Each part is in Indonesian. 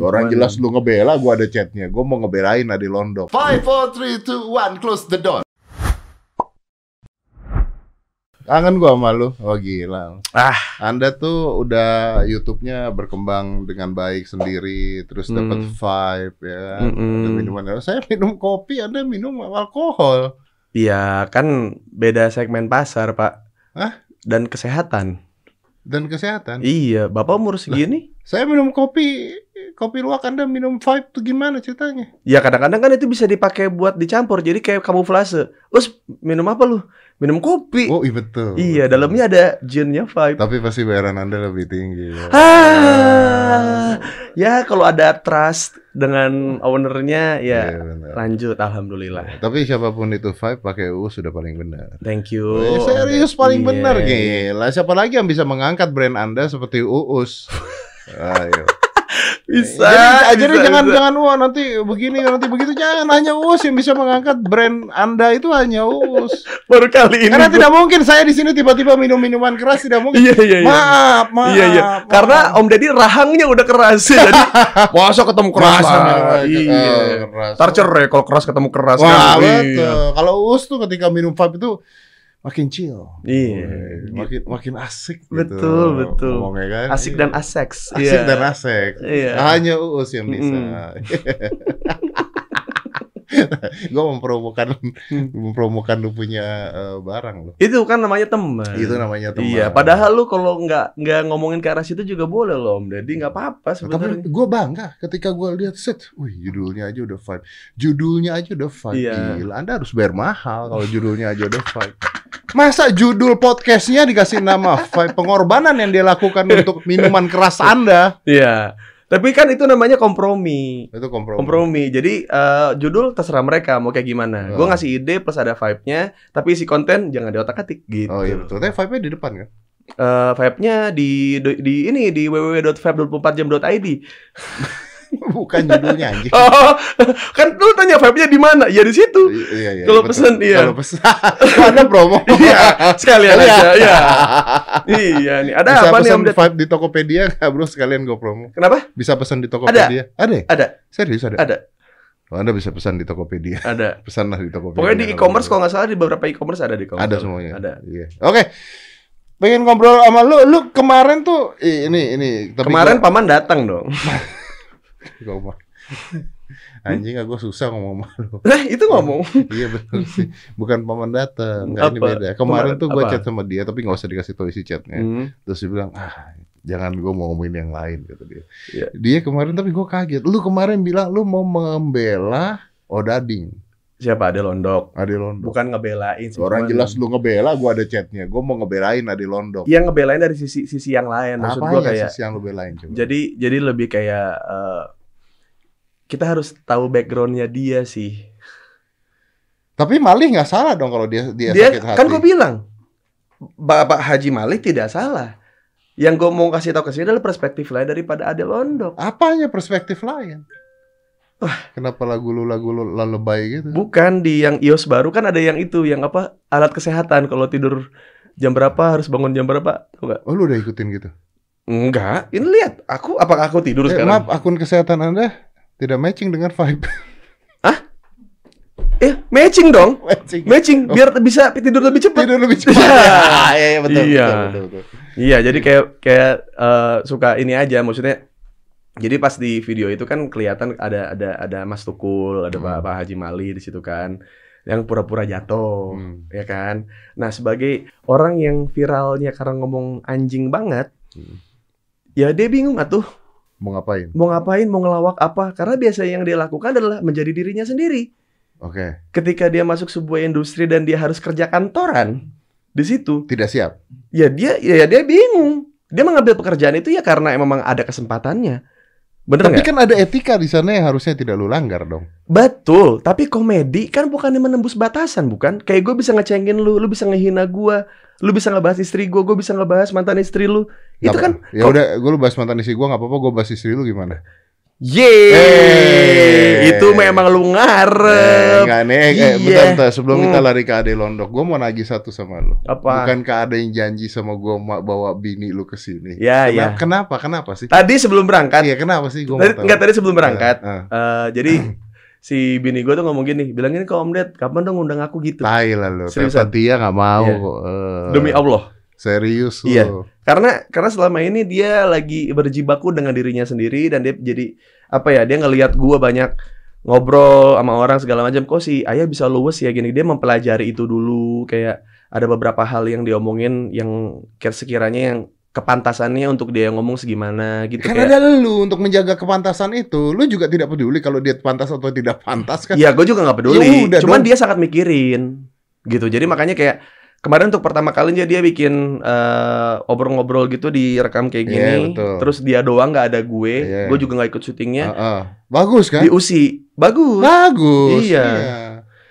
Orang Gimana? jelas lu ngebela, gua ada chatnya. Gua mau ngebelain Adi Londo. Five, four, three, two, one. Close the door. Kangen gua sama lu. Oh gila. Ah. Anda tuh udah YouTube-nya berkembang dengan baik sendiri, terus dapat Hmm. vibe ya. kan? Ada minuman. Saya minum kopi, Anda minum alkohol. Iya, kan beda segmen pasar, Pak. Hah? Dan kesehatan. Dan kesehatan. Iya, Bapak umur segini? Saya minum kopi, kopi luwak Anda minum vibe tuh gimana ceritanya? Ya kadang-kadang kan itu bisa dipakai buat dicampur, jadi kayak kamuflase. Terus minum apa lu? Minum kopi. Oh iya betul. iya, dalamnya ada ginnya vibe. Tapi pasti bayaran Anda lebih tinggi. Ya. Ah, ya kalau ada trust dengan ownernya ya Iya, benar. lanjut, alhamdulillah. Tapi siapa pun itu vibe pakai U sudah paling benar. Thank you. Eh, serius paling Iya. benar gila. Siapa lagi yang bisa mengangkat brand Anda seperti Uus? Ayo. Bisa. jadi jadi bisa, jangan bisa. jangan wah nanti begini nanti begitu jangan hanya Uus yang bisa mengangkat brand Anda itu hanya Uus. baru kali ini. Karena gua- tidak mungkin saya di sini tiba-tiba minum minuman keras tidak mungkin. Iya iya iya. Maaf, maaf. Iya iya. maaf. Karena Om Deddy rahangnya udah keras ya. Jadi masa ketemu keras Masa lah. Iya. keras. Ntar cerai kalau keras ketemu keras Wah, kan. Iya. betul. Kalau Uus tuh ketika minum vape itu makin chill. Iya. Wih, Makin makin asik gitu. Betul, betul. Ngomongnya kan. Asik dan aseks. asik Iya. dan asik. Iya. Hanya Uus yang bisa. Mm-mm. gue mempromokan mempromokan lu punya eh, barang lu. Itu kan namanya teman. Itu namanya teman. Iya, padahal lu kalau nggak nggak ngomongin ke arah situ juga boleh loh Om Deddy, nggak apa-apa Tapi sebenarnya. gue bangga ketika gue lihat set, wih judulnya aja udah vibe, judulnya aja udah vibe. Iya. Gila, Anda harus bayar mahal kalau judulnya aja udah vibe. Masa judul podcastnya dikasih nama pengorbanan yang dia lakukan untuk minuman keras Anda? Iya. Tapi kan itu namanya kompromi. Itu kompromi. Kompromi. Jadi eh, judul terserah mereka mau kayak gimana. Gue Oh. ngasih ide plus ada vibe-nya, tapi isi konten jangan di otak-atik gitu. Oh iya betul. Tapi vibe-nya di depan kan? Eh, vibe-nya di, di di ini di www.vibe24jam.id. Bukan judulnya anjing. Oh, kan lu tanya vibe-nya di mana? Ya di situ. Iya, iya, Kalau betul. pesen, iya. Kalau pesen, Anda promo. Iya, sekalian Iya. aja. Iya. Iya nih. Ada Bisa apa nih pesan Om vibe di Tokopedia nggak bro? Sekalian gue promo. Kenapa? Bisa pesan di Tokopedia? Ada. ya? Ada. Serius ada? Ada. Oh, anda bisa pesan di Tokopedia. Ada. Pesanlah di Tokopedia. Pokoknya di e-commerce kalau nggak salah di beberapa e-commerce ada di e-commerce. ada semuanya. Ada. Iya. Oke. Pengen ngobrol sama lu, lu kemarin tuh ini ini tapi Kemarin paman datang dong. gua, gua, anjing aku susah ngomong sama lu. Eh, itu ngomong. iya betul sih. Bukan paman datang, enggak ini beda. Kemarin Kemarin tuh gua apa? chat sama dia tapi nggak usah dikasih tahu isi chatnya. Hmm. Terus dia bilang, "Ah, jangan gua mau ngomongin yang lain," kata dia. Iya. Dia kemarin tapi gua kaget. Lu kemarin bilang lu mau membela Odading, Siapa ada Londok? Adi Londo. Bukan ngebelain sih. Orang cuman- jelas lu ngebela, gua ada chatnya. Gua mau ngebelain Adi Londo. Yang ngebelain dari sisi sisi yang lain. Maksud Apa gua ya kayak sisi yang lu belain coba? jadi jadi lebih kayak eh, kita harus tahu backgroundnya dia sih. Tapi Malih nggak salah dong kalau dia dia, Dia, sakit hati. kan gue bilang Bapak Haji Malik tidak salah. Yang gue mau kasih tahu ke sini adalah perspektif lain daripada Ade Londok. Apanya perspektif lain? Kenapa lagu lu lagu lu lebay gitu? Bukan di yang iOS baru kan ada yang itu, yang apa alat kesehatan kalau tidur jam berapa harus bangun jam berapa, tahu nggak? Oh lu udah ikutin gitu? Enggak, ini lihat aku apakah aku tidur Eh, sekarang? maaf akun kesehatan anda tidak matching dengan vibe. Eh matching dong, matching. matching biar bisa tidur lebih cepat. Tidur lebih cepat. Iya. ya, iya, iya, betul, Iya. betul, betul, betul. Iya, jadi kayak kayak eh, suka ini aja, maksudnya. Jadi pas di video itu kan kelihatan ada ada ada Mas Tukul, ada Pak, Hmm. Pak Haji Mali di situ kan, yang pura-pura jatuh, Hmm. ya kan. Nah sebagai orang yang viralnya karena ngomong anjing banget, Hmm. ya dia bingung atuh Mau ngapain? mau ngapain, mau ngelawak apa? Karena biasanya yang dia lakukan adalah menjadi dirinya sendiri. Oke, Ketika dia masuk sebuah industri dan dia harus kerja kantoran di situ, tidak siap. ya dia ya dia bingung. Dia mengambil pekerjaan itu ya karena memang ada kesempatannya. Bener Tapi nggak? kan ada etika di sana yang harusnya tidak lu langgar dong. Betul. Tapi komedi kan bukannya menembus batasan, bukan? Kayak gue bisa ngecengin lu, lu bisa ngehina gue, lu bisa ngebahas istri gue, gue bisa ngebahas mantan istri lu. Itu Nggak kan apa- ya udah, gue lu bahas mantan istri gue nggak apa-apa, gue bahas istri lu gimana? Yeay, Eh. itu memang lu Eh, ngarep. enggak nih, eh, Iya. bentar, bentar. Sebelum kita Hmm. lari ke Ade Londok, gue mau nagih satu sama lu. Apa? Bukan ada yang janji sama gue bawa bini lu ke sini. Ya, Kenapa, ya. Kenapa? Kenapa sih? Tadi sebelum berangkat, Iya, kenapa sih? Gue tadi, enggak tadi sebelum berangkat. Ah, ah. eh, jadi si bini gue tuh ngomong gini, bilangin ke Om Ded, kapan dong undang aku gitu. Tai lah lu. Seriusan? Tia nggak mau. Iya. kok. Eh, Demi Allah. Serius lu. Iya. Karena karena selama ini dia lagi berjibaku dengan dirinya sendiri dan dia jadi apa ya? Dia ngelihat gua banyak ngobrol sama orang segala macam. Kok si ayah bisa luwes ya gini? Dia mempelajari itu dulu kayak ada beberapa hal yang diomongin yang kira- sekiranya yang kepantasannya untuk dia ngomong segimana gitu Kan kayak. ada lu untuk menjaga kepantasan itu, lu juga tidak peduli kalau dia pantas atau tidak pantas kan? Iya, gue juga nggak peduli. Ya udah Cuman dong. dia sangat mikirin gitu. Jadi makanya kayak kemarin untuk pertama kalinya dia bikin eh, obrol-ngobrol gitu direkam kayak Iya, gini. betul. Terus dia doang nggak ada gue. Iya. Gue juga nggak ikut syutingnya. Heeh. Bagus kan? Di USI. Bagus. Bagus. Iya.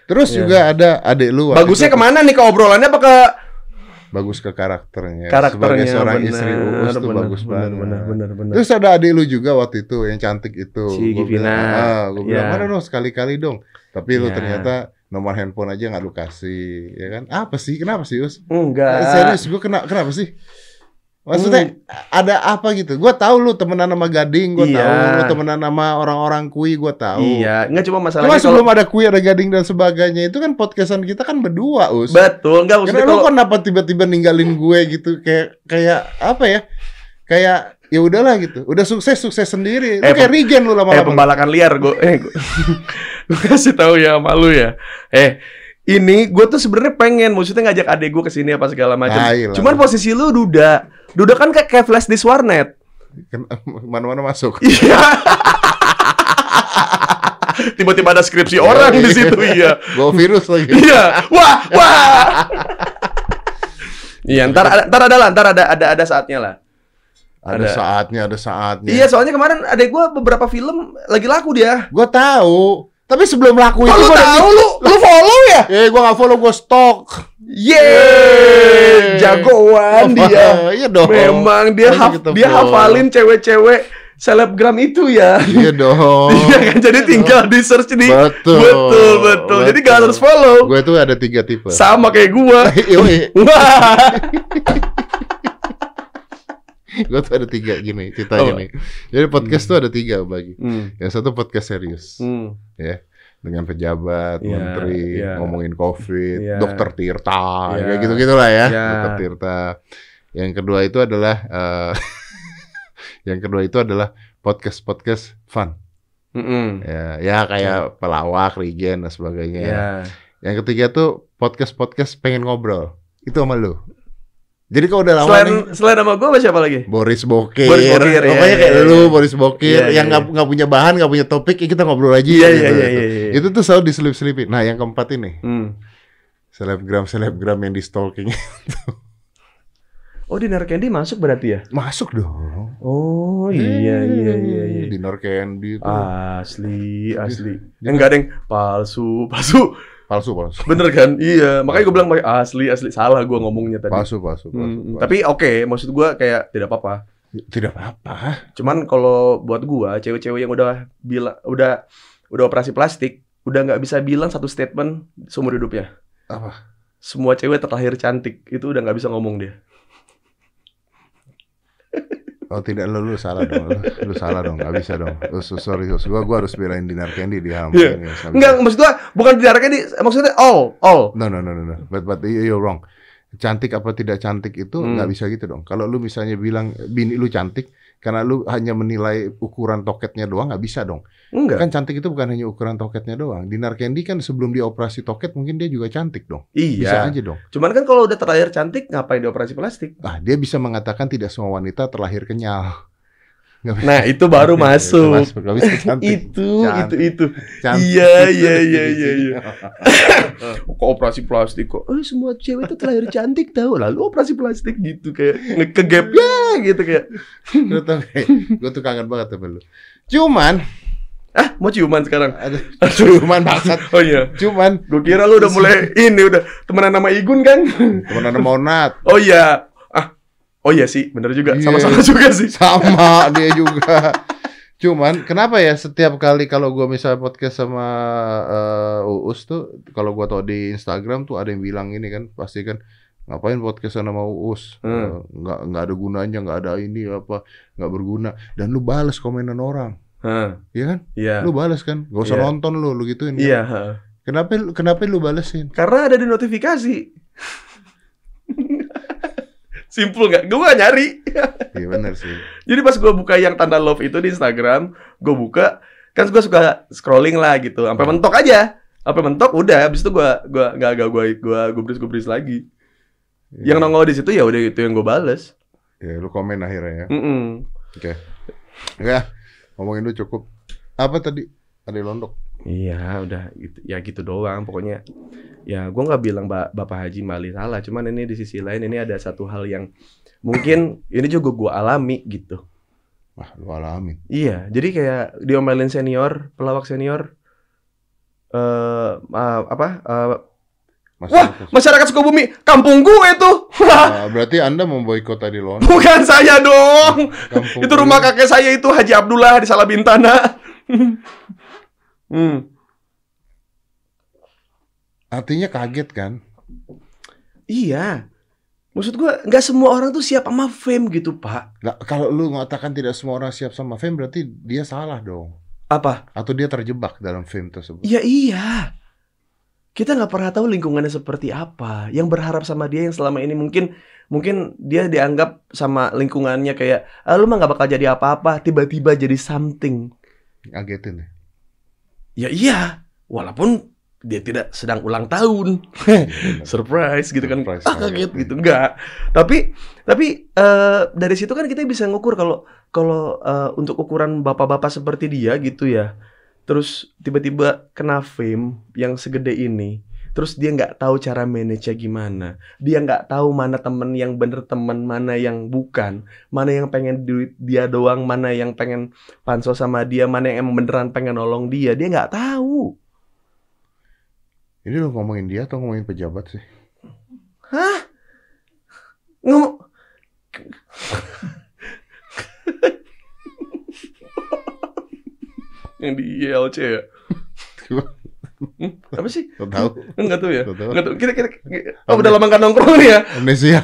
Terus Iya. juga ada adik lu. Bagusnya itu- ke mana nih ke obrolannya apa ke Bagus ke karakternya. karakternya? Sebagai seorang Bener, istri Uus tuh bener, bagus bener, banget. Bener, bener, bener. Terus ada adik lu juga waktu itu yang cantik itu. Si Gua Givina. bilang, Ah, gue bilang Iya. mana dong sekali-kali dong. Tapi lu Iya. ternyata nomor handphone aja nggak lu kasih, ya kan? Apa sih? Kenapa sih Us? Enggak. Serius, gue kena kenapa sih? Maksudnya ada apa gitu? Gue tahu lu temenan sama Gading, gue Iya. tahu lu temenan sama orang-orang kui, gue tahu. Iya, enggak cuma Cuma masalahnya kalau sebelum ada kui, ada Gading dan sebagainya itu kan podcastan kita kan berdua, Us. betul, enggak maksudnya Karena lu kalau kenapa tiba-tiba ninggalin gue gitu kayak kayak apa ya? Kayak ya udahlah gitu. Udah sukses sukses sendiri. Lu Eh, kayak Regen lu eh lama-lama. pembalakan liar gue eh gue kasih tahu ya sama lu ya eh ini gue tuh sebenarnya pengen maksudnya ngajak adek gue ke sini apa segala macam Tai lah. cuman posisi lu duda duda kan kayak kayak flash disk warnet Mana-mana masuk. iya tiba-tiba ada skripsi orang di situ iya Bawa virus lagi. iya wah wah iya ntar ada ntar ada lah ntar ada ada ada saatnya lah Ada, Ada. saatnya, ada saatnya. iya soalnya kemarin adek gue beberapa film lagi laku dia Gue tahu. Tapi sebelum laku Kok itu lu gua udah tahu lu lu follow ya Eh, gue gak follow, gue stok. Yeay, jagoan dia. Iya dong. Memang dia haf- dia hafalin cewek-cewek selebgram itu ya. Iya dong. Iya kan jadi tinggal di search di Betul. betul betul. Jadi gak harus follow. Gue tuh ada tiga tipe. Sama kayak gua. Yoi. Wah. gue tuh ada tiga gini ceritanya Oh. nih. Jadi podcast tuh ada tiga bagi. Hmm. Yang satu podcast serius, Hmm. ya dengan pejabat, Iya, menteri, iya. ngomongin covid, Iya. dokter Tirta, Iya. kayak gitu gitulah ya, Iya. dokter Tirta. Yang kedua itu adalah, eh, yang kedua itu adalah podcast podcast fun, Mm-mm. ya, ya kayak pelawak, regen dan sebagainya. Iya. Yang ketiga tuh podcast podcast pengen ngobrol, itu sama lu. Jadi kalau udah lama Selain nih, selain sama gua sama siapa lagi? Boris Bokir, Boris Bokir, iya, pokoknya iya, kayak iya. lu Boris Bokir Iya, yang iya, nggak nggak punya bahan, nggak punya topik, ya kita ngobrol aja. Iya, gitu. iya, iya, iya, iya. Itu tuh selalu diselip-selipin. Nah, yang keempat ini Hmm. selebgram selebgram yang di stalking Oh, Dinar Candy masuk berarti ya? masuk dong. Oh, iya iya iya iya. Dinner Candy itu Asli, asli. Enggak, Deng. Palsu, palsu. Palsu palsu. Bener kan? Iya, makanya gue bilang asli, asli. Salah gue ngomongnya tadi. Palsu palsu palsu. Hmm, palsu. tapi oke, maksud gue kayak tidak apa-apa. tidak apa-apa. Cuman kalau buat gua, cewek-cewek yang udah bilang udah udah operasi plastik, udah nggak bisa bilang satu statement seumur hidupnya. Apa? Semua cewek terlahir cantik, itu udah nggak bisa ngomong dia. Oh tidak lu, lu salah dong, lu, lu salah dong, nggak bisa dong. Lu, so- sorry, sorry. Gua, gua harus belain Dinar Candy di nggak bisa. Enggak, maksud gua bukan diarahkan di maksudnya all, all. No, no, no, no, no. But, but you're wrong. Cantik apa tidak cantik itu Hmm. nggak bisa gitu dong. Kalau lu misalnya bilang bini lu cantik, karena lu hanya menilai ukuran toketnya doang, nggak bisa dong. Enggak. Kan cantik itu bukan hanya ukuran toketnya doang. Dinar Candy kan sebelum dioperasi toket mungkin dia juga cantik dong. Iya. Bisa aja dong. Cuman kan kalau udah terlahir cantik, ngapain dioperasi plastik? Ah, dia bisa mengatakan tidak semua wanita terlahir kenyal. Nah, itu baru masuk. masuk. Itu, Cantik. itu, itu. Cantik. Iya, iya, iya, iya, iya. Kok operasi plastik kok? Eh, semua cewek itu terlahir cantik tahu. Lalu operasi plastik gitu kayak ngekegap ya gitu kayak. Lu tau? Gue tuh kangen banget sama lu. Cuman, Ah, mau ciuman sekarang. cuman bangsat. Oh iya. Cuman Gue kira lu udah mulai ini udah temenan sama Igun kan? temenan sama Onat. Oh iya. Oh iya sih, bener juga. Sama-sama juga sih. Sama dia juga. Cuman kenapa ya setiap kali kalau gua misalnya podcast sama eh, Uus tuh kalau gua tau di Instagram tuh ada yang bilang ini kan pasti kan ngapain podcast sama Uus Hmm. Eh, nggak nggak ada gunanya nggak ada ini apa nggak berguna dan lu bales komenan orang Iya kan Iya. lu bales kan gak usah Iya. nonton lu lu gituin kan? Iya. kenapa kenapa lu balesin Karena ada di notifikasi. Simpel nggak? Gue gak nyari. iya benar sih Jadi pas gue buka yang tanda love itu di Instagram, gue buka, kan gue suka scrolling lah gitu, sampai Hmm. mentok aja, sampai mentok udah, habis itu gue gua nggak agak gue gue gubris gubris lagi. Iya. Yang nongol di situ ya udah itu yang gue bales. ya lu komen akhirnya ya Mm-mm. oke ya ngomongin lu cukup apa tadi ada londok Iya udah gitu, ya gitu doang pokoknya. Ya gue nggak bilang ba- Bapak Haji Mali salah, cuman ini di sisi lain ini ada satu hal yang mungkin ini juga gue alami gitu. wah lu alamin Iya, jadi kayak diomelin senior, pelawak senior, eh ah, apa? eh, Mas wah, masyarakat Sukabumi, kampung gue tuh. Wah, Ah, berarti anda memboikot tadi londok bukan saya dong. Kampung Itu rumah kakek saya itu Haji Abdullah di Salabintana. hmm. artinya kaget kan Iya. Maksud gue nggak semua orang tuh siap sama fame gitu, Pak. Lah, kalau lu mengatakan tidak semua orang siap sama fame berarti dia salah dong. Apa? Atau dia terjebak dalam fame tersebut. Ya iya. Kita nggak pernah tahu lingkungannya seperti apa. Yang berharap sama dia yang selama ini mungkin mungkin dia dianggap sama lingkungannya kayak ah, lu mah nggak bakal jadi apa-apa. Tiba-tiba jadi something. Ngagetin ya. Ya iya. Walaupun dia tidak sedang ulang tahun. Surprise gitu kan. Surprise, ah kaget gitu. Enggak. Tapi tapi eh, dari situ kan kita bisa ngukur kalau kalau eh, untuk ukuran bapak-bapak seperti dia gitu ya. Terus tiba-tiba kena fame yang segede ini. Terus dia nggak tahu cara manage-nya gimana. Dia nggak tahu mana temen yang bener temen, mana yang bukan. Mana yang pengen duit dia doang, mana yang pengen pansos sama dia, mana yang emang beneran pengen nolong dia. Dia nggak tahu. Ini lu ngomongin dia atau ngomongin pejabat sih? Hah? Ngomong yang di ILC ya? Hmm, apa sih? Lu tahu? Enggak tuh ya? Tahu? Enggak tuh. Kita kita oh, udah lama nggak nongkrong nih ya? Amnesia.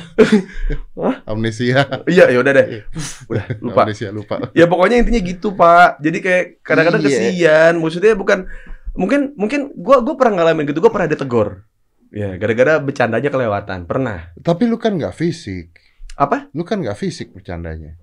Hah? Amnesia. Iya, ya udah deh. Udah lupa. Amnesia lupa. Ya pokoknya intinya gitu, Pak. Jadi kayak kadang-kadang Iya. kesian. Maksudnya bukan mungkin mungkin gua gua pernah ngalamin gitu. Gua pernah ditegur. Ya, gara-gara bercandanya kelewatan. Pernah. Tapi lu kan nggak fisik. Apa? Lu kan nggak fisik bercandanya.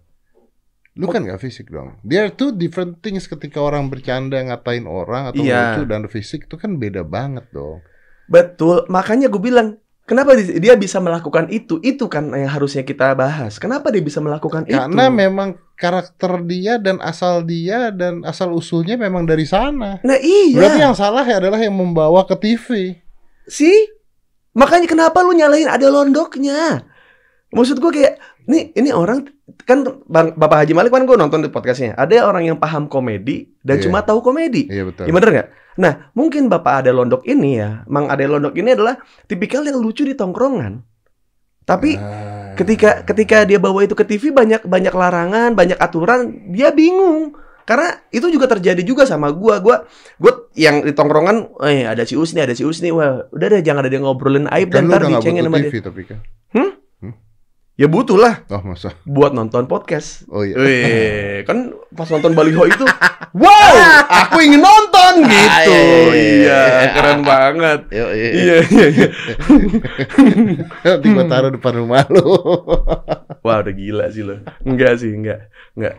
Lu kan nggak fisik dong. There are two different things ketika orang bercanda ngatain orang atau Iya. lucu dan fisik itu kan beda banget dong. Betul, makanya gue bilang, kenapa di- dia bisa melakukan itu? Itu kan yang harusnya kita bahas. Kenapa dia bisa melakukan Karena itu? memang karakter dia dan asal dia dan asal usulnya memang dari sana. Nah iya, Berarti yang salah ya adalah yang membawa ke TV. sih. Makanya kenapa lu nyalahin ada londoknya? Maksud gue kayak, nih ini orang kan bang Bapak Haji Malik kan gue nonton di podcastnya. Ada orang yang paham komedi dan Iya. cuma tahu komedi. Iya betul. Ya bener nggak? Nah, mungkin Bapak Ade Londok ini ya, Mang Ade Londok ini adalah tipikal yang lucu di tongkrongan. Tapi Ah. ketika ketika dia bawa itu ke TV banyak banyak larangan, banyak aturan, dia bingung. Karena itu juga terjadi juga sama gua. Gua gua yang di tongkrongan, eh ada si Usni, ada si Usni. Wah, udah deh jangan ada dia ngobrolin aib kan dan ntar dicengin sama TV dia. tapi kan. Ya butuh lah Oh masa. buat nonton podcast. Oh iya. Wih, kan pas nonton baliho itu, wow, aku ingin nonton gitu. iya, iya, Iya, iya. keren banget. Yo, iya. Iya, iya, iya. Nanti gua taruh depan rumah lu. Wah, udah gila sih lo. Enggak sih, enggak. Enggak.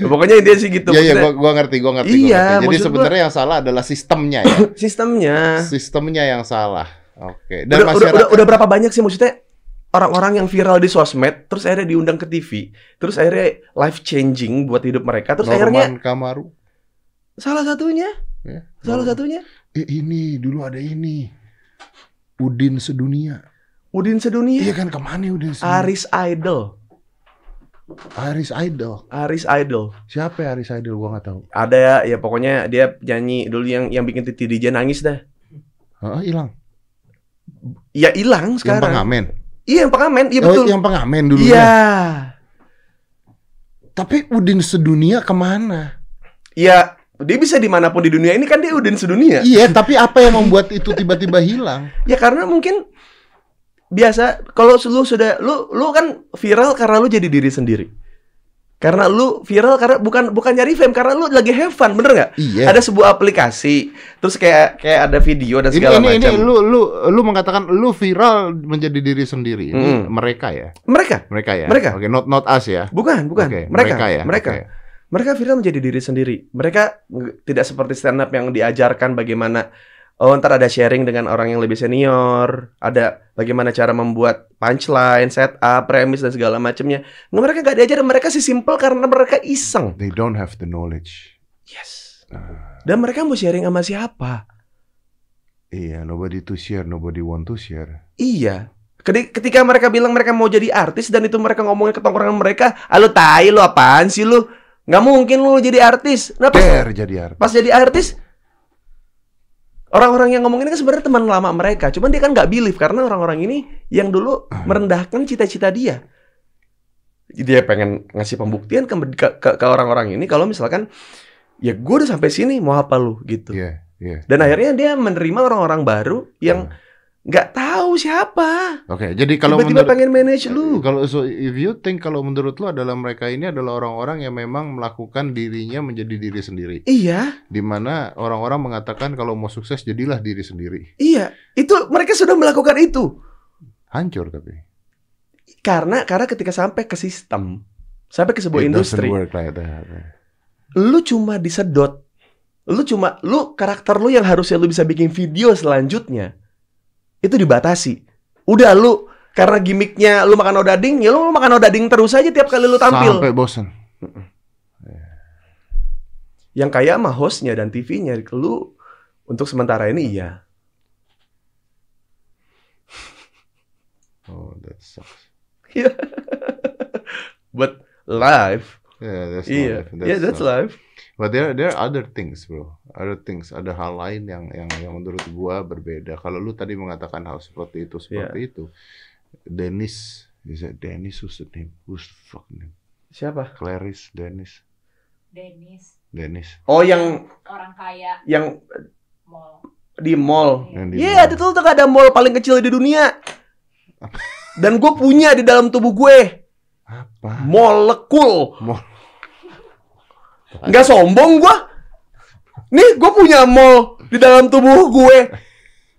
Ya, pokoknya intinya sih gitu. Iya iya gua gua ngerti gua ngerti. gua Iya, ngerti. Jadi sebenarnya yang salah adalah sistemnya ya. sistemnya. sistemnya yang salah. Oke. Dan Udah, udah, masyarakat udah, udah berapa banyak sih maksudnya orang-orang yang viral di sosmed, terus akhirnya diundang ke TV, terus akhirnya life changing buat hidup mereka, terus akhirnya Norman Kamaru. salah satunya, Ya, salah Norman. satunya Eh, ini dulu ada ini. Udin sedunia. Udin sedunia, Iya kan ke mana Udin sedunia? Aris Idol, Aris Idol. Aris Idol. Siapa ya Aris Idol? Gua nggak tahu. Ada ya, ya pokoknya dia nyanyi dulu yang yang bikin Titi DJ nangis dah. Heeh, hilang. Ya hilang Yang sekarang. pengamen. Iya yang pengamen, iya Oh, betul. yang pengamen dulu. Iya. Tapi Udin sedunia ke mana? Ya, dia bisa di mana pun di dunia ini kan dia udah sedunia. Iya, tapi apa yang membuat itu tiba-tiba hilang? Ya karena mungkin biasa kalau lu sudah lu lu kan viral karena lu jadi diri sendiri. Karena lu viral karena bukan bukan nyari fame karena lu lagi have fun, bener nggak? Iya. Ada sebuah aplikasi, terus kayak kayak ada video dan ini segala ini, ini macam. lu lu lu mengatakan lu viral menjadi diri sendiri. Ini Hmm. mereka ya. Mereka, Mereka ya. Mereka. Oke, not not us ya. bukan, bukan. Oke, mereka, ya. mereka. Oke. Mereka viral menjadi diri sendiri. Mereka tidak seperti stand up yang diajarkan bagaimana oh ntar ada sharing dengan orang yang lebih senior, ada bagaimana cara membuat punchline, setup, premis dan segala macamnya. Nggak, mereka nggak diajar, mereka sih simple karena mereka iseng. They don't have the knowledge. Yes. Ah, Dan mereka mau sharing sama siapa? iya, nobody to share, nobody want to share. Iya. Ketika mereka bilang mereka mau jadi artis dan itu mereka ngomongin ke tongkrongan mereka, ah, lu tai lu apaan sih lu? Nggak mungkin lu jadi artis. Nah, pas, jadi artis. pas jadi artis, orang-orang yang ngomongin ini kan sebenarnya teman lama mereka. Cuman dia kan nggak believe karena orang-orang ini yang dulu merendahkan cita-cita dia. Dia pengen ngasih pembuktian ke ke, ke- ke orang-orang ini kalau misalkan ya gue udah sampai sini mau apa lu gitu. Iya, iya. Dan akhirnya dia menerima orang-orang baru yang nggak tahu siapa. Oke, jadi kalau Tiba-tiba menurut pengen manage lu. kalau so if you think kalau menurut lu adalah mereka ini adalah orang-orang yang memang melakukan dirinya menjadi diri sendiri. Iya, Di mana orang-orang mengatakan kalau mau sukses jadilah diri sendiri. iya. Itu mereka sudah melakukan itu. Hancur tapi. Karena karena ketika sampai ke sistem, sampai ke sebuah It industri, work like that. lu cuma disedot. Lu cuma lu karakter lu yang harusnya lu bisa bikin video selanjutnya. Itu dibatasi. Udah lu karena gimmicknya lu makan odading, ya lu makan odading terus aja tiap kali lu tampil. Sampai bosan. Yang kayak sama hostnya dan TV-nya, lu untuk sementara ini iya. Oh, that sucks. But live, Yeah, that's iya, life. yeah, that's life. live. But there there are other things, bro. Other things, ada hal lain yang yang yang menurut gua berbeda. Kalau lu tadi mengatakan hal seperti itu, seperti Iya. itu. Dennis, is it Dennis who's the name? Who's the fuck name? Siapa? Clarice, Dennis, Dennis Dennis. Oh, yang orang kaya yang mall di mall. Iya, mall. ada tuh tuh ada mall paling kecil di dunia. Dan gue punya di dalam tubuh gue. Apa? Molekul. Mall. Nggak sombong gue. Nih, gue punya mall di dalam tubuh gue.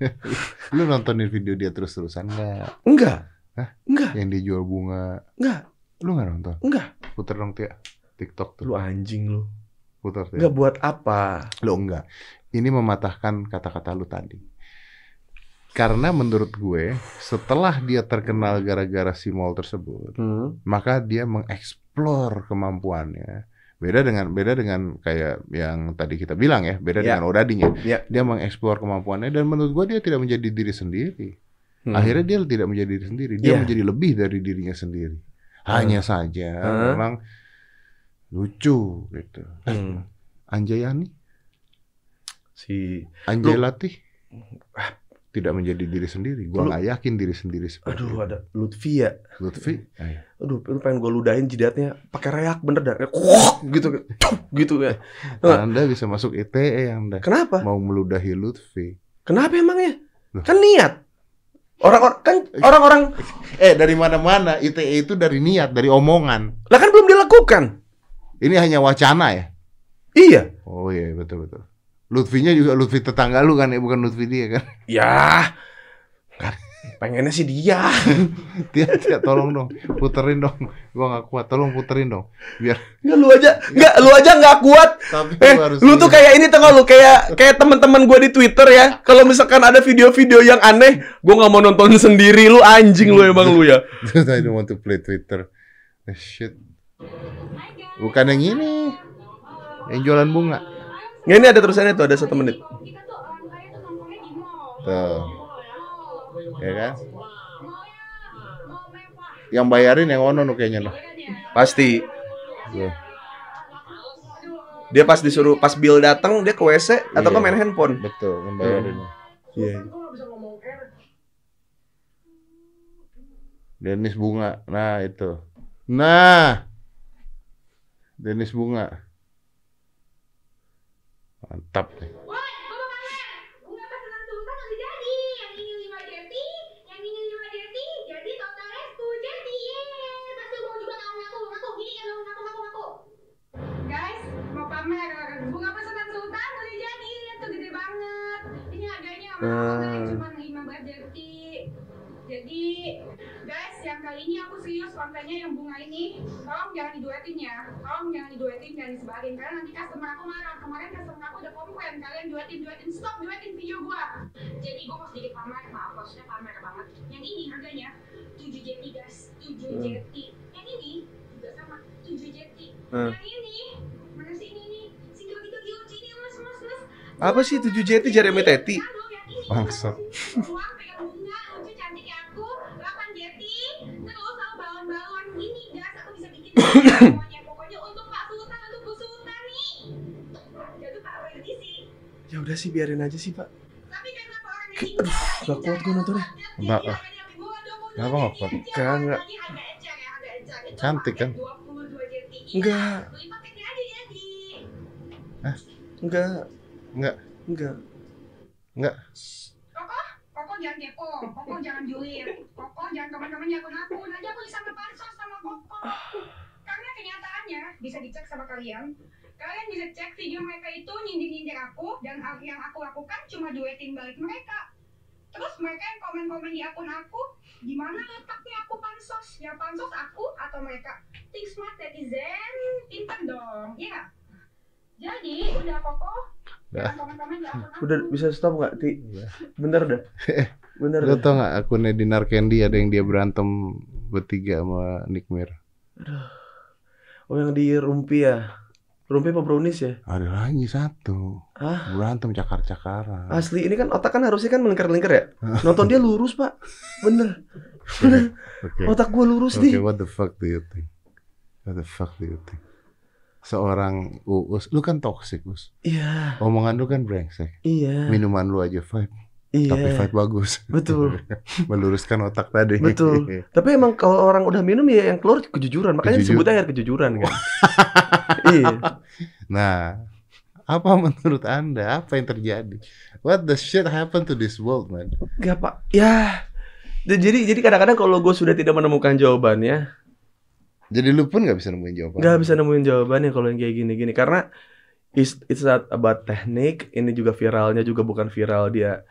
Lu nontonin video dia terus-terusan nggak? Enggak. Hah? Enggak. Yang dia jual bunga. Enggak. Lu nggak nonton? Enggak. Puter dong Tia. TikTok tuh. Lu anjing lu. Puter Tia. Enggak buat apa? Lo enggak. Ini mematahkan kata-kata lu tadi. Karena menurut gue, setelah dia terkenal gara-gara si mall tersebut, Hmm. maka dia mengeksplor kemampuannya. Beda dengan beda dengan kayak yang tadi kita bilang ya, beda Ya. dengan Odading ya. Ya. Dia mengeksplor kemampuannya dan menurut gue dia tidak menjadi diri sendiri. Hmm. Akhirnya dia tidak menjadi diri sendiri, dia Iya. menjadi lebih dari dirinya sendiri. Hanya saja Hmm. memang lucu gitu. Hmm. Anjayani, si Anjelati tidak menjadi diri sendiri. Gua nggak yakin diri sendiri seperti aduh itu. ada Lutfi ya. Lutfi, ayo. Aduh, lu pengen gue ludahin jidatnya pakai reak bener dah. Kayak kuok gitu Cuk, gitu ya. Nggak. Anda bisa masuk ITE Anda Kenapa? mau meludahi Lutfi. Kenapa emangnya? Loh. Kan niat. Orang-orang kan orang-orang Eh dari mana-mana ITE itu dari niat, dari omongan. lah kan belum dilakukan. Ini hanya wacana ya. Iya. Oh iya betul betul. Lutfinya juga Lutfi tetangga lu kan ya, bukan Lutfi dia kan. Ya. Pengennya sih dia. Dia, dia tolong dong, puterin dong. Gua nggak kuat, tolong puterin dong. Biar Enggak lu aja, enggak lu aja nggak kuat. tapi Eh, lu harus lu tuh kayak ini tengok lu kayak kayak teman-teman gue di Twitter ya. Kalau misalkan ada video-video yang aneh, gue nggak mau nonton sendiri. Lu anjing lu emang lu ya. I don't want to play Twitter. Eh, shit. Bukan yang ini. Yang jualan bunga. Nggak ini ada terusannya tuh ada satu menit. tuh Tuh. Ya kan? mewah Yang bayarin yang ono nu kayaknya noh. Pasti. Tuh. Dia pas disuruh pas bill datang dia ke WC atau Iya. ke main handphone. Betul, yang bayarin. Iya. Denis Bunga. Nah, itu. Nah. Denis Bunga. Mantap nih. Pamer, bunga pesanan Sultan udah jadi. Yang ini 5 jeti, yang ini 5 jeti, jadi totalnya 10 jeti. Yeay, pasti mau juga tahu ngaku, ngaku, gini kan ngaku, ngaku, ngaku. Guys, mau pamer, bunga pesanan Sultan udah jadi, lihat tuh gede banget. Ini harganya mahal, guys, cuma 5 bat jeti. Jadi, guys, yang kali ini aku serius kontennya yang bunga ini. Tolong jangan diduetin ya. Tolong jangan diduetin, jangan disebarin. Karena nanti customer aku marah. Kemarin customer aku udah komplain. Kalian duetin, duetin. Stop duetin video gua. Jadi gua mau sedikit pamer. Maaf, maksudnya pamer banget. Yang ini harganya 7 jeti, guys. 7 Hmm. jeti. Yang ini juga sama. 7 jeti. Hmm. Yang ini, mana sih ini nih? Single gitu, gitu, ini, mas, mas, mas. Apa sih 7 jeti Jeremy Teti? Aduh, yang ini. Bangsat. Uang pegang bunga, lucu cantik ya aku, 8 jeti, terus sama balon-balon ini gas aku bisa bikin semuanya. Pokoknya untuk Pak Sultan, untuk Bu Sultan nih. Ya. Ya udah sih biarin aja sih, Pak. Tapi kenapa orang Aduh, nggak kuat gua nontonnya. Mbak, Kenapa nggak kuat? Enggak, enggak. Cantik kan? Enggak. Paketnya aja jadi. Enggak. Enggak. Enggak. Jangan kepo, Koko jangan julid, Koko jangan di akun aku, nanti aku disangka pansos sama Koko. Karena kenyataannya bisa dicek sama kalian. Kalian bisa cek video mereka itu nyindir-nyindir aku dan yang aku lakukan cuma duetin balik mereka. Terus mereka yang komen-komen di akun aku, di mana letaknya aku pansos? Ya pansos aku atau mereka? Think smart netizen, pintar dong, ya. Jadi udah Koko, aku. Udah bisa stop nggak, Ti? Bentar dah. Bentar Lu dah. tau gak akunnya Dinar Candy ada yang dia berantem bertiga sama Nick Mir? Oh yang di Rumpi ya? Rumpi apa Brownies ya? Ada lagi satu. Hah? Berantem cakar-cakaran. Asli ini kan otak kan harusnya kan melingkar-lingkar ya? Nonton dia lurus, Pak. Bener. Bener. Oke. Otak gua lurus Oke, nih. what the fuck do you think? What the fuck do you think? Seorang Uus, lu kan toxic, Us. Iya. Omongan lu kan brengsek. Iya. Minuman lu aja vibe, tapi Iya. vibe bagus. Betul. Meluruskan otak tadi. Betul. Tapi emang kalau orang udah minum ya yang keluar kejujuran, makanya Kejujur- disebut air kejujuran kan. iya. Nah, apa menurut Anda? Apa yang terjadi? What the shit happened to this world, man? Gak pak. Ya. Dan Jadi jadi kadang-kadang kalau gue sudah tidak menemukan jawabannya, Jadi lu pun nggak bisa nemuin jawaban. nggak bisa nemuin jawabannya kalau yang kayak gini-gini karena it's, it's not about teknik. Ini juga viralnya juga bukan viral dia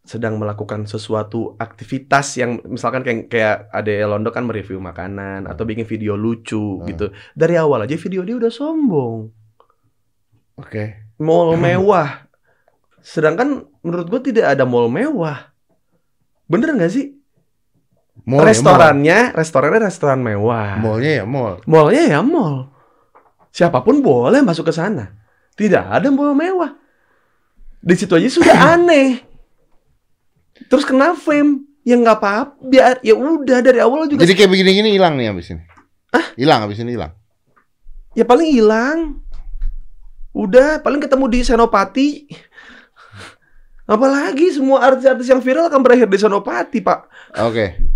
sedang melakukan sesuatu aktivitas yang misalkan kayak kayak ada Londo kan mereview makanan atau bikin video lucu Hmm. gitu. Dari awal aja video dia udah sombong. Oke. mall mewah. Sedangkan menurut gue tidak ada mall mewah. Bener nggak sih? Mall ya, Restorannya, restorannya restoran mewah. mall. Mallnya ya mall. Mallnya ya mall. Siapa pun boleh masuk ke sana. Tidak ada mall mewah. Di situ aja sudah aneh. Terus kena fame. Ya nggak apa-apa. Biar ya udah dari awal juga. Jadi kayak begini-gini hilang nih abis ini. Hilang abis ini hilang. Ya paling hilang. Udah, paling ketemu di Senopati. Apalagi semua artis-artis yang viral akan berakhir di Senopati, Pak. Oke.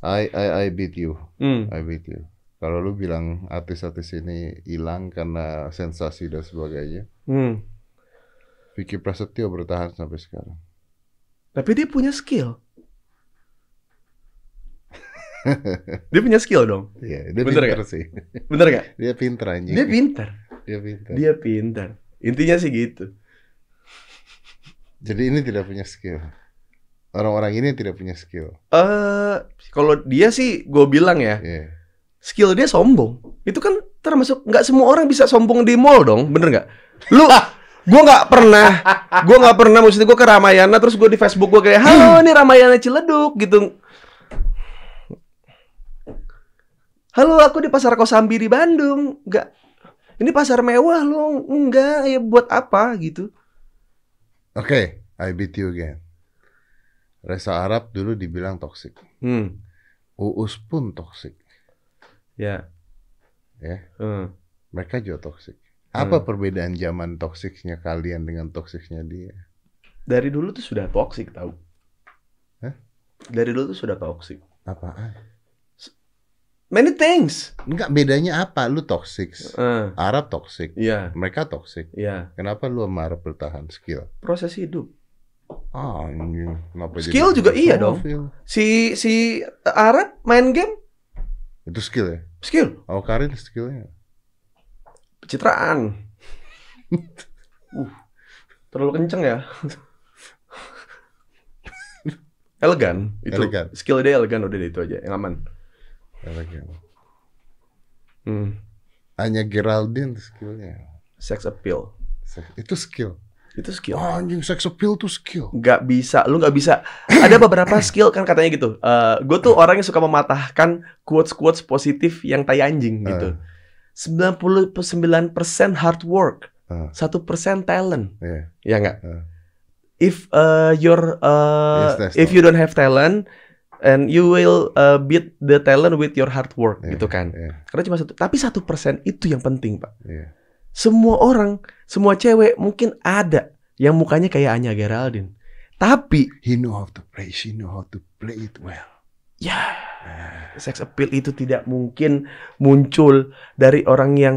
I I I beat you. Hmm. I beat you. Kalau lu bilang artis-artis ini hilang karena sensasi dan sebagainya, Hmm. Vicky Prasetyo bertahan sampai sekarang. Tapi dia punya skill. dia punya skill dong. Iya, dia Bener pinter sih. Bener gak? Dia pinter anjing. Dia pintar. Dia pinter. Dia pintar. Intinya sih gitu. Jadi ini tidak punya skill. Orang-orang ini tidak punya skill. Eh, kalau dia sih gue bilang ya, Iya. skill dia sombong. Itu kan termasuk nggak semua orang bisa sombong di mall dong, bener nggak? Lu, gue nggak pernah, gue nggak pernah maksudnya gue ke Ramayana terus gue di Facebook gue kayak, halo ini Ramayana Ciledug gitu. Halo aku di pasar Kosambi di Bandung, nggak. Ini pasar mewah loh, enggak ya buat apa gitu? Oke, I beat you again. Reza Arab dulu dibilang toxic. Hmm, Uus pun toxic. ya. Ya. Hmm. Mereka juga toxic. Apa Hmm. perbedaan zaman toksiknya kalian dengan toksiknya dia? Dari dulu tuh sudah toxic tahu. Hah? Dari dulu tuh sudah toxic. Apaan? many things. Enggak bedanya apa? Lu toxic. Eh, Arab toxic. Iya, Mereka toxic. iya. Kenapa lu sama Arab bertahan skill? Proses hidup. Ah, anjing. Kenapa Skill jadi- juga iya dong. Si si Arab main game Itu skill ya? skill, Oh, Karin skillnya. pencitraan. uh, terlalu kenceng ya. elegan itu Elegan. skill dia elegan udah deh, itu aja yang aman Elegan. hmm. Hanya Geraldine skillnya. sex appeal Se- Itu skill. Itu skill Oh, anjing sex appeal tuh skill. nggak bisa lu nggak bisa ada beberapa skill kan katanya gitu gue tuh orang yang suka mematahkan quotes quotes positif yang tai anjing gitu 99% hard work Ah. satu persen talent Iya. ya nggak Ah. if uh, your uh, Yes, if you don't have talent and you will uh, beat the talent with your hard work Iya, gitu kan Iya. karena cuma satu tapi satu persen itu yang penting pak Iya. Semua orang semua cewek mungkin ada yang mukanya kayak Anya Geraldine. Tapi He know how to play. She know how to play it well. ya. Sex appeal itu tidak mungkin muncul dari orang yang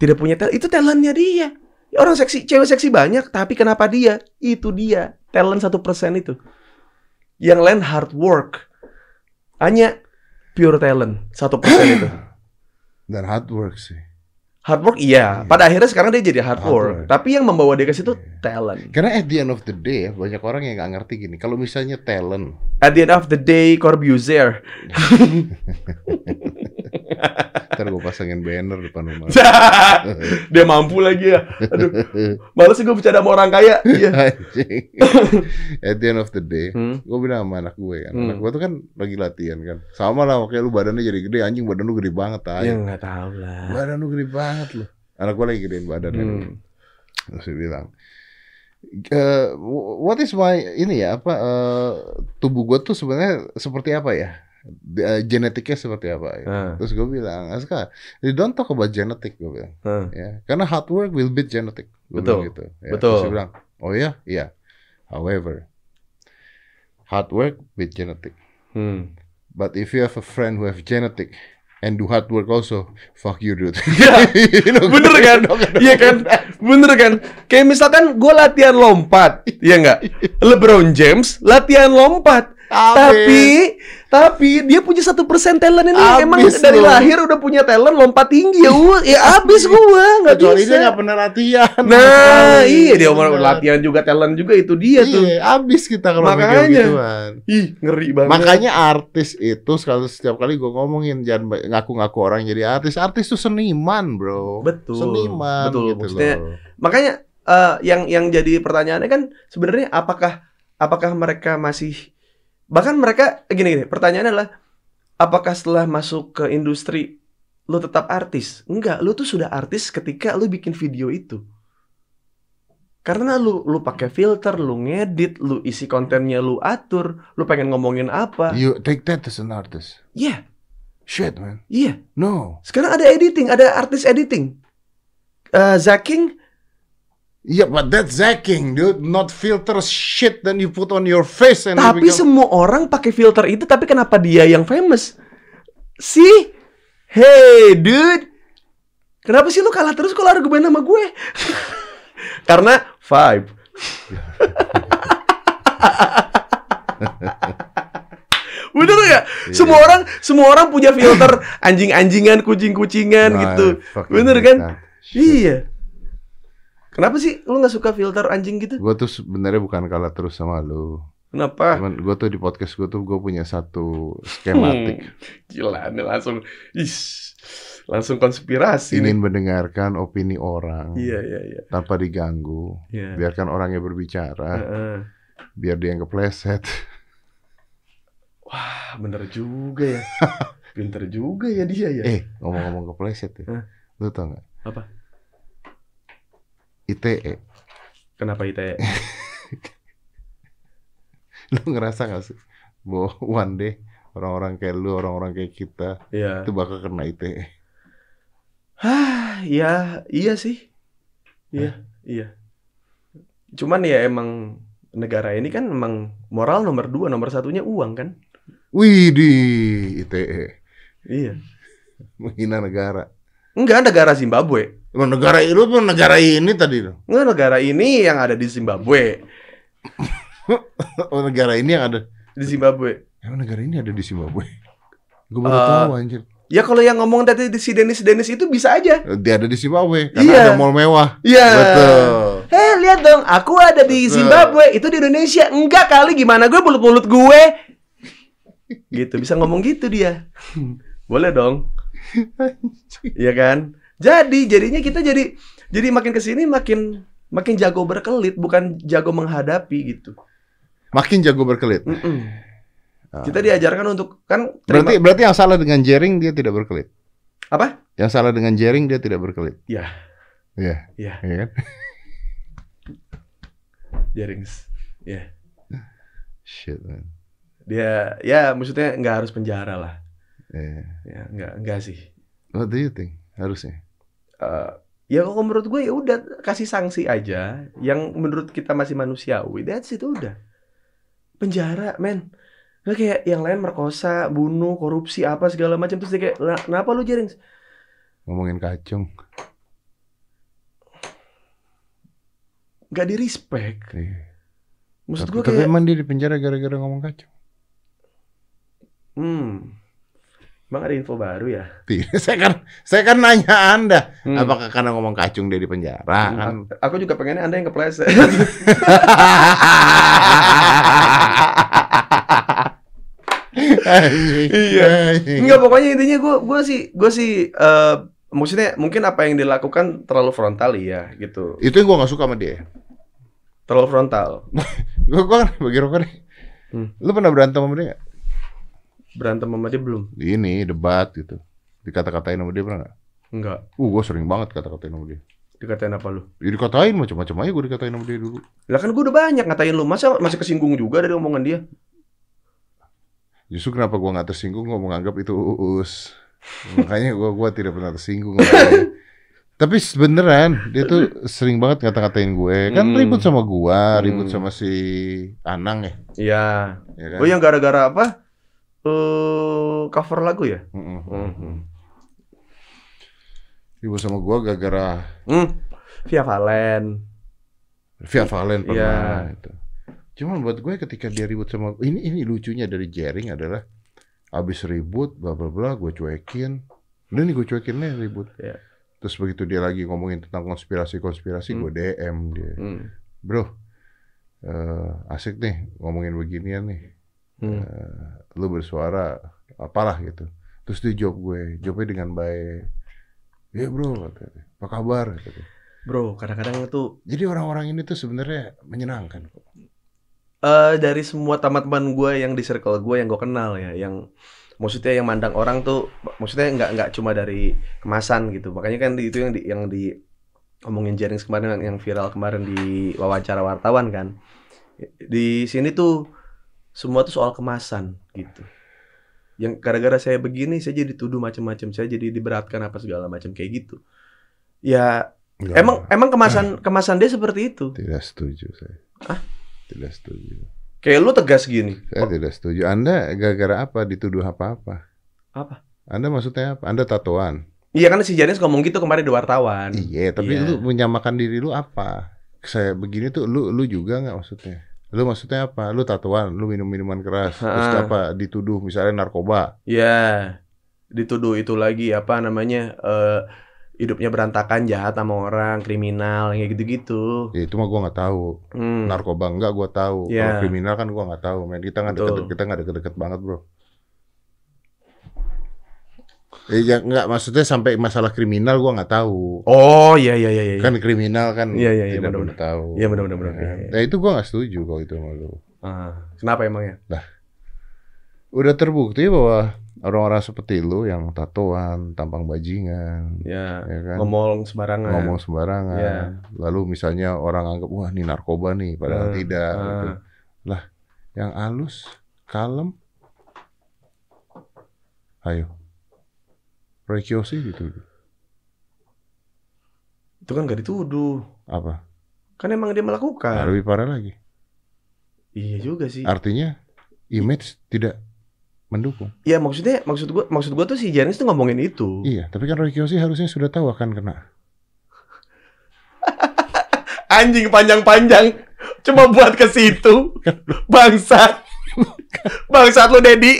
tidak punya talent. Itu talentnya dia. Orang seksi cewek seksi banyak tapi kenapa dia? Itu dia. Talent satu persen itu. Yang lain hard work. Hanya pure talent satu persen itu. Dan hard work sih. Hard work iya pada akhirnya sekarang dia jadi hard, Hard work. work. tapi yang membawa dia ke situ talent Karena at the end of the day ya, banyak orang yang nggak ngerti gini. Kalau misalnya talent, at the end of the day Corbusier ntar gue pasangin banner depan rumah. dia mampu lagi ya aduh males sih gue bercanda sama orang kaya iya at the end of the day, Hmm. gue bilang sama anak gue kan, Hmm. anak gue tuh kan lagi latihan kan. Sama lah, kayak lu badannya jadi gede, anjing badan lu gede banget, ya nggak tahu lah Badan lu gede banget lu. Anak gue lagi gedein badannya. Hmm. Terus dia bilang, eh, what is my ini ya apa eh, tubuh gue tuh sebenarnya seperti apa ya? Eh, genetiknya seperti apa ya? Ah, Terus gue bilang, Aska, you don't talk about genetic, gue bilang. ah. Ya, karena hard work will beat genetic. Gue Betul. bilang gitu. Ya, Betul. Terus dia bilang, oh ya, iya. However, hard work beat genetic. Hmm. But if you have a friend who have genetic and do hard work also, fuck you dude. Ya, You know, bener kan? Iya kan? Bener kan? Kayak misalkan gue latihan lompat, ya nggak? LeBron James latihan lompat, tapi tapi dia punya satu persen talent ini emang Abis dari lahir udah punya talent lompat tinggi ya, gua- ya abis gua nggak Kecuali dia bisa. nggak pernah latihan. Nah, iya dia mau latihan juga talent juga itu dia tuh. Iya, abis kita kalau Makanya. gituan. Ih, ngeri banget. Makanya artis itu sekali setiap kali gue ngomongin jangan ngaku-ngaku orang jadi artis. Artis itu seniman, bro. Betul. Seniman Betul, gitu maksudnya loh. makanya eh, yang yang jadi pertanyaannya kan sebenarnya apakah apakah mereka masih bahkan mereka gini gini pertanyaannya adalah apakah setelah masuk ke industri lu tetap artis enggak lu tuh sudah artis ketika lu bikin video itu karena lu lu pakai filter lu ngedit lu isi kontennya lu atur lu pengen ngomongin apa You take that as an artist. iya Shit, man. iya No. sekarang ada editing ada artis editing Eh Zaking Yeah, but that's zacking, dude. Not filter shit then you put on your face and Tapi become- semua orang pakai filter itu, tapi kenapa dia yang famous? Si, hey dude, kenapa sih lu kalah terus kalau argumen sama gue? Karena vibe. Bener gak? Semua orang, semua orang punya filter anjing-anjingan, kucing-kucingan Nah, gitu. Bener kan? that shit. Iya. Kenapa sih lu nggak suka filter anjing gitu? Gue tuh sebenarnya bukan kalah terus sama lu. Kenapa? Cuman gue tuh di podcast gue tuh gue punya satu skematik. Hmm, Gila, ini langsung is langsung konspirasi nih. Ingin mendengarkan opini orang Iya, iya, iya. tanpa diganggu. Iya. Biarkan orangnya berbicara. Heeh. Biar dia yang kepleset. Wah, bener juga ya. Pinter juga ya dia ya. Eh, ngomong-ngomong kepleset ya. Hah? Lu tau gak? Apa? ITE. Kenapa ya? Lu ngerasa gak sih? Bahwa one day orang-orang kayak lu, orang-orang kayak kita Iya. itu bakal kena. ITE. Hah, ya, iya sih. Iya, iya. Cuman ya emang negara ini kan emang moral nomor dua, nomor satunya uang kan? Wih di ITE. Iya. Menghina negara. Enggak negara Zimbabwe. Emang negara itu pun negara ini tadi loh. Enggak negara ini yang ada di Zimbabwe. Oh, negara ini yang ada. Di Zimbabwe. Emang negara ini ada di Zimbabwe. Gue baru Eh, tahu anjir. Ya kalau yang ngomong tadi di si Dennis Dennis itu bisa aja. Dia ada di Zimbabwe karena Iya. ada mall mewah. Iya. Betul. Hei lihat dong, aku ada di Betul. Zimbabwe, itu di Indonesia. Enggak kali gimana gue mulut-mulut gue. Gitu, bisa ngomong gitu dia. Boleh dong. Iya kan? Jadi jadinya kita jadi jadi makin ke sini makin makin jago berkelit bukan jago menghadapi gitu. Makin jago berkelit. Mm-mm. Ah. Kita diajarkan untuk kan Berarti terima- berarti yang salah dengan jaring dia tidak berkelit. apa? Yang salah dengan jaring dia tidak berkelit. Ya, Iya, ya, iya kan? Jarings. Ya. Shit man. Dia ya maksudnya nggak harus penjara lah. Iya. Ya, nggak nggak sih. What do you think? Harusnya. Eh, ya kalau menurut gue ya udah kasih sanksi aja yang menurut kita masih manusiawi that's it udah penjara men Nggak kayak yang lain merkosa bunuh korupsi apa segala macam terus dia kayak "Lah, kenapa lu jaring Ngomongin kacung. nggak di respect Iya. maksud Tapi, gue tapi kayak emang dia di penjara gara-gara ngomong kacung. hmm Bang ada info baru ya Tidak, saya kan saya kan nanya Anda, Hmm. apakah karena ngomong kacung dia di penjara kan? aku juga pengennya anda yang kepleset iya. Enggak pokoknya intinya gue gue sih gue sih eh, maksudnya mungkin apa yang dilakukan terlalu frontal ya gitu Itu yang gua nggak suka sama dia. terlalu frontal Gua gua kan bagi rokok nih. Hmm. Lu pernah berantem sama dia nggak? Berantem sama dia belum Ini debat gitu. Dikata-katain sama dia pernah nggak? enggak Uh, gua sering banget kata-katain sama dia. dikatain apa lu Ya, dikatain macam-macam aja gua dikatain sama dia dulu. Lah kan gue udah banyak ngatain lu, masa masih kesinggung juga dari omongan dia? Justru kenapa gua nggak tersinggung gua menganggap itu uus. Makanya gua gua tidak pernah tersinggung. Tapi beneran dia tuh sering banget ngata-ngatain gue. Kan Hmm. ribut sama gua, ribut Hmm. sama si Anang ya. Iya. ya kan? Oh yang gara-gara apa? Eh cover lagu ya? Mm-mm. Hmm. Ribut sama gua gara-gara Hmm. Via Valen. Via Valen pernah Iya. itu. Cuman buat gue ketika dia ribut sama ini ini lucunya dari Jering adalah abis ribut bla bla bla gue cuekin. Udah nih gue cuekin nih ribut. Iya. Terus begitu dia lagi ngomongin tentang konspirasi-konspirasi Hmm. gue DM dia. Hmm. Bro, eh, asik nih ngomongin beginian nih. Hmm. Eh, lu bersuara apalah gitu. Terus dia jawab gue, jawabnya dengan baik. Iya bro, katanya. apa kabar? Katanya. Bro, kadang-kadang itu Jadi orang-orang ini tuh sebenarnya menyenangkan kok. eh dari semua teman-teman gue yang di circle gue yang gue kenal ya, yang maksudnya yang mandang orang tuh, maksudnya nggak nggak cuma dari kemasan gitu. Makanya kan di- itu yang di yang di ngomongin Jarings kemarin yang viral kemarin di wawancara wartawan kan. Di sini tuh semua tuh soal kemasan gitu. Yang gara-gara saya begini saya jadi dituduh macam-macam, saya jadi diberatkan apa segala macam kayak gitu. Ya Enggak, emang emang kemasan kemasan dia seperti itu. tidak setuju saya. Ah? Tidak setuju. Kayak lu tegas gini. Saya tidak setuju. Anda gara-gara apa dituduh apa-apa? Apa? Anda maksudnya apa? Anda tatoan. Iya kan si Janis ngomong gitu kemarin di wartawan. Iya, tapi Iya. lu menyamakan diri lu apa? Saya begini tuh lu lu juga nggak maksudnya? Lu maksudnya apa? Lu tatoan, lu minum minuman keras, terus Ha-ha. apa? Dituduh misalnya narkoba. Iya. Dituduh itu lagi apa namanya? eh hidupnya berantakan, jahat sama orang, kriminal, kayak gitu-gitu. Ya itu mah gua nggak tahu. Hmm. Narkoba enggak gua tahu. Iya. Kalau kriminal kan gua nggak tahu. Men kita nggak deket kita nggak deket-deket banget, Bro. Eh, ya nggak maksudnya sampai masalah kriminal gua nggak tahu. Oh iya iya iya iya. Kan kriminal kan Iya, iya, iya, tidak benar-benar. perlu tahu. Iya, benar-benar, benar. Ya kan? Iya, iya. Nah, itu gua nggak setuju kalau itu sama lu. Ah, kenapa emangnya? Udah terbukti bahwa orang-orang seperti lu yang tatoan, tampang bajingan, Ya, ya kan? ngomong sembarangan. ngomong sembarangan. Iya. Lalu misalnya orang anggap wah ini narkoba nih, padahal Ah, tidak. ah. gitu. Lah, yang halus, kalem. Ayo. Roy Kiyoshi gitu. Itu kan gak dituduh. Apa? Kan emang dia Nah, melakukan. lebih parah lagi. Iya juga sih. Artinya image tidak mendukung. Ya maksudnya maksud gua maksud gua tuh si Janis tuh ngomongin itu. Iya, tapi kan Roy Kiyoshi harusnya sudah tahu akan kena. Anjing panjang-panjang cuma buat ke situ. Bangsat. Bangsat lu Dedi.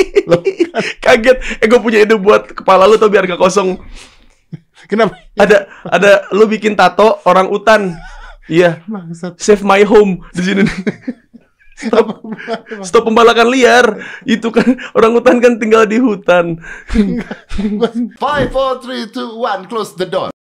Kaget. Eh gue punya ide buat kepala lu tuh biar gak kosong. Kenapa? Ada ada lu bikin tato orang utan. Iya. Bangsat. Save my home di sini. Stop, stop pembalakan liar. Itu kan orang hutan kan tinggal di hutan. Five, four, three, two, one. Close the door.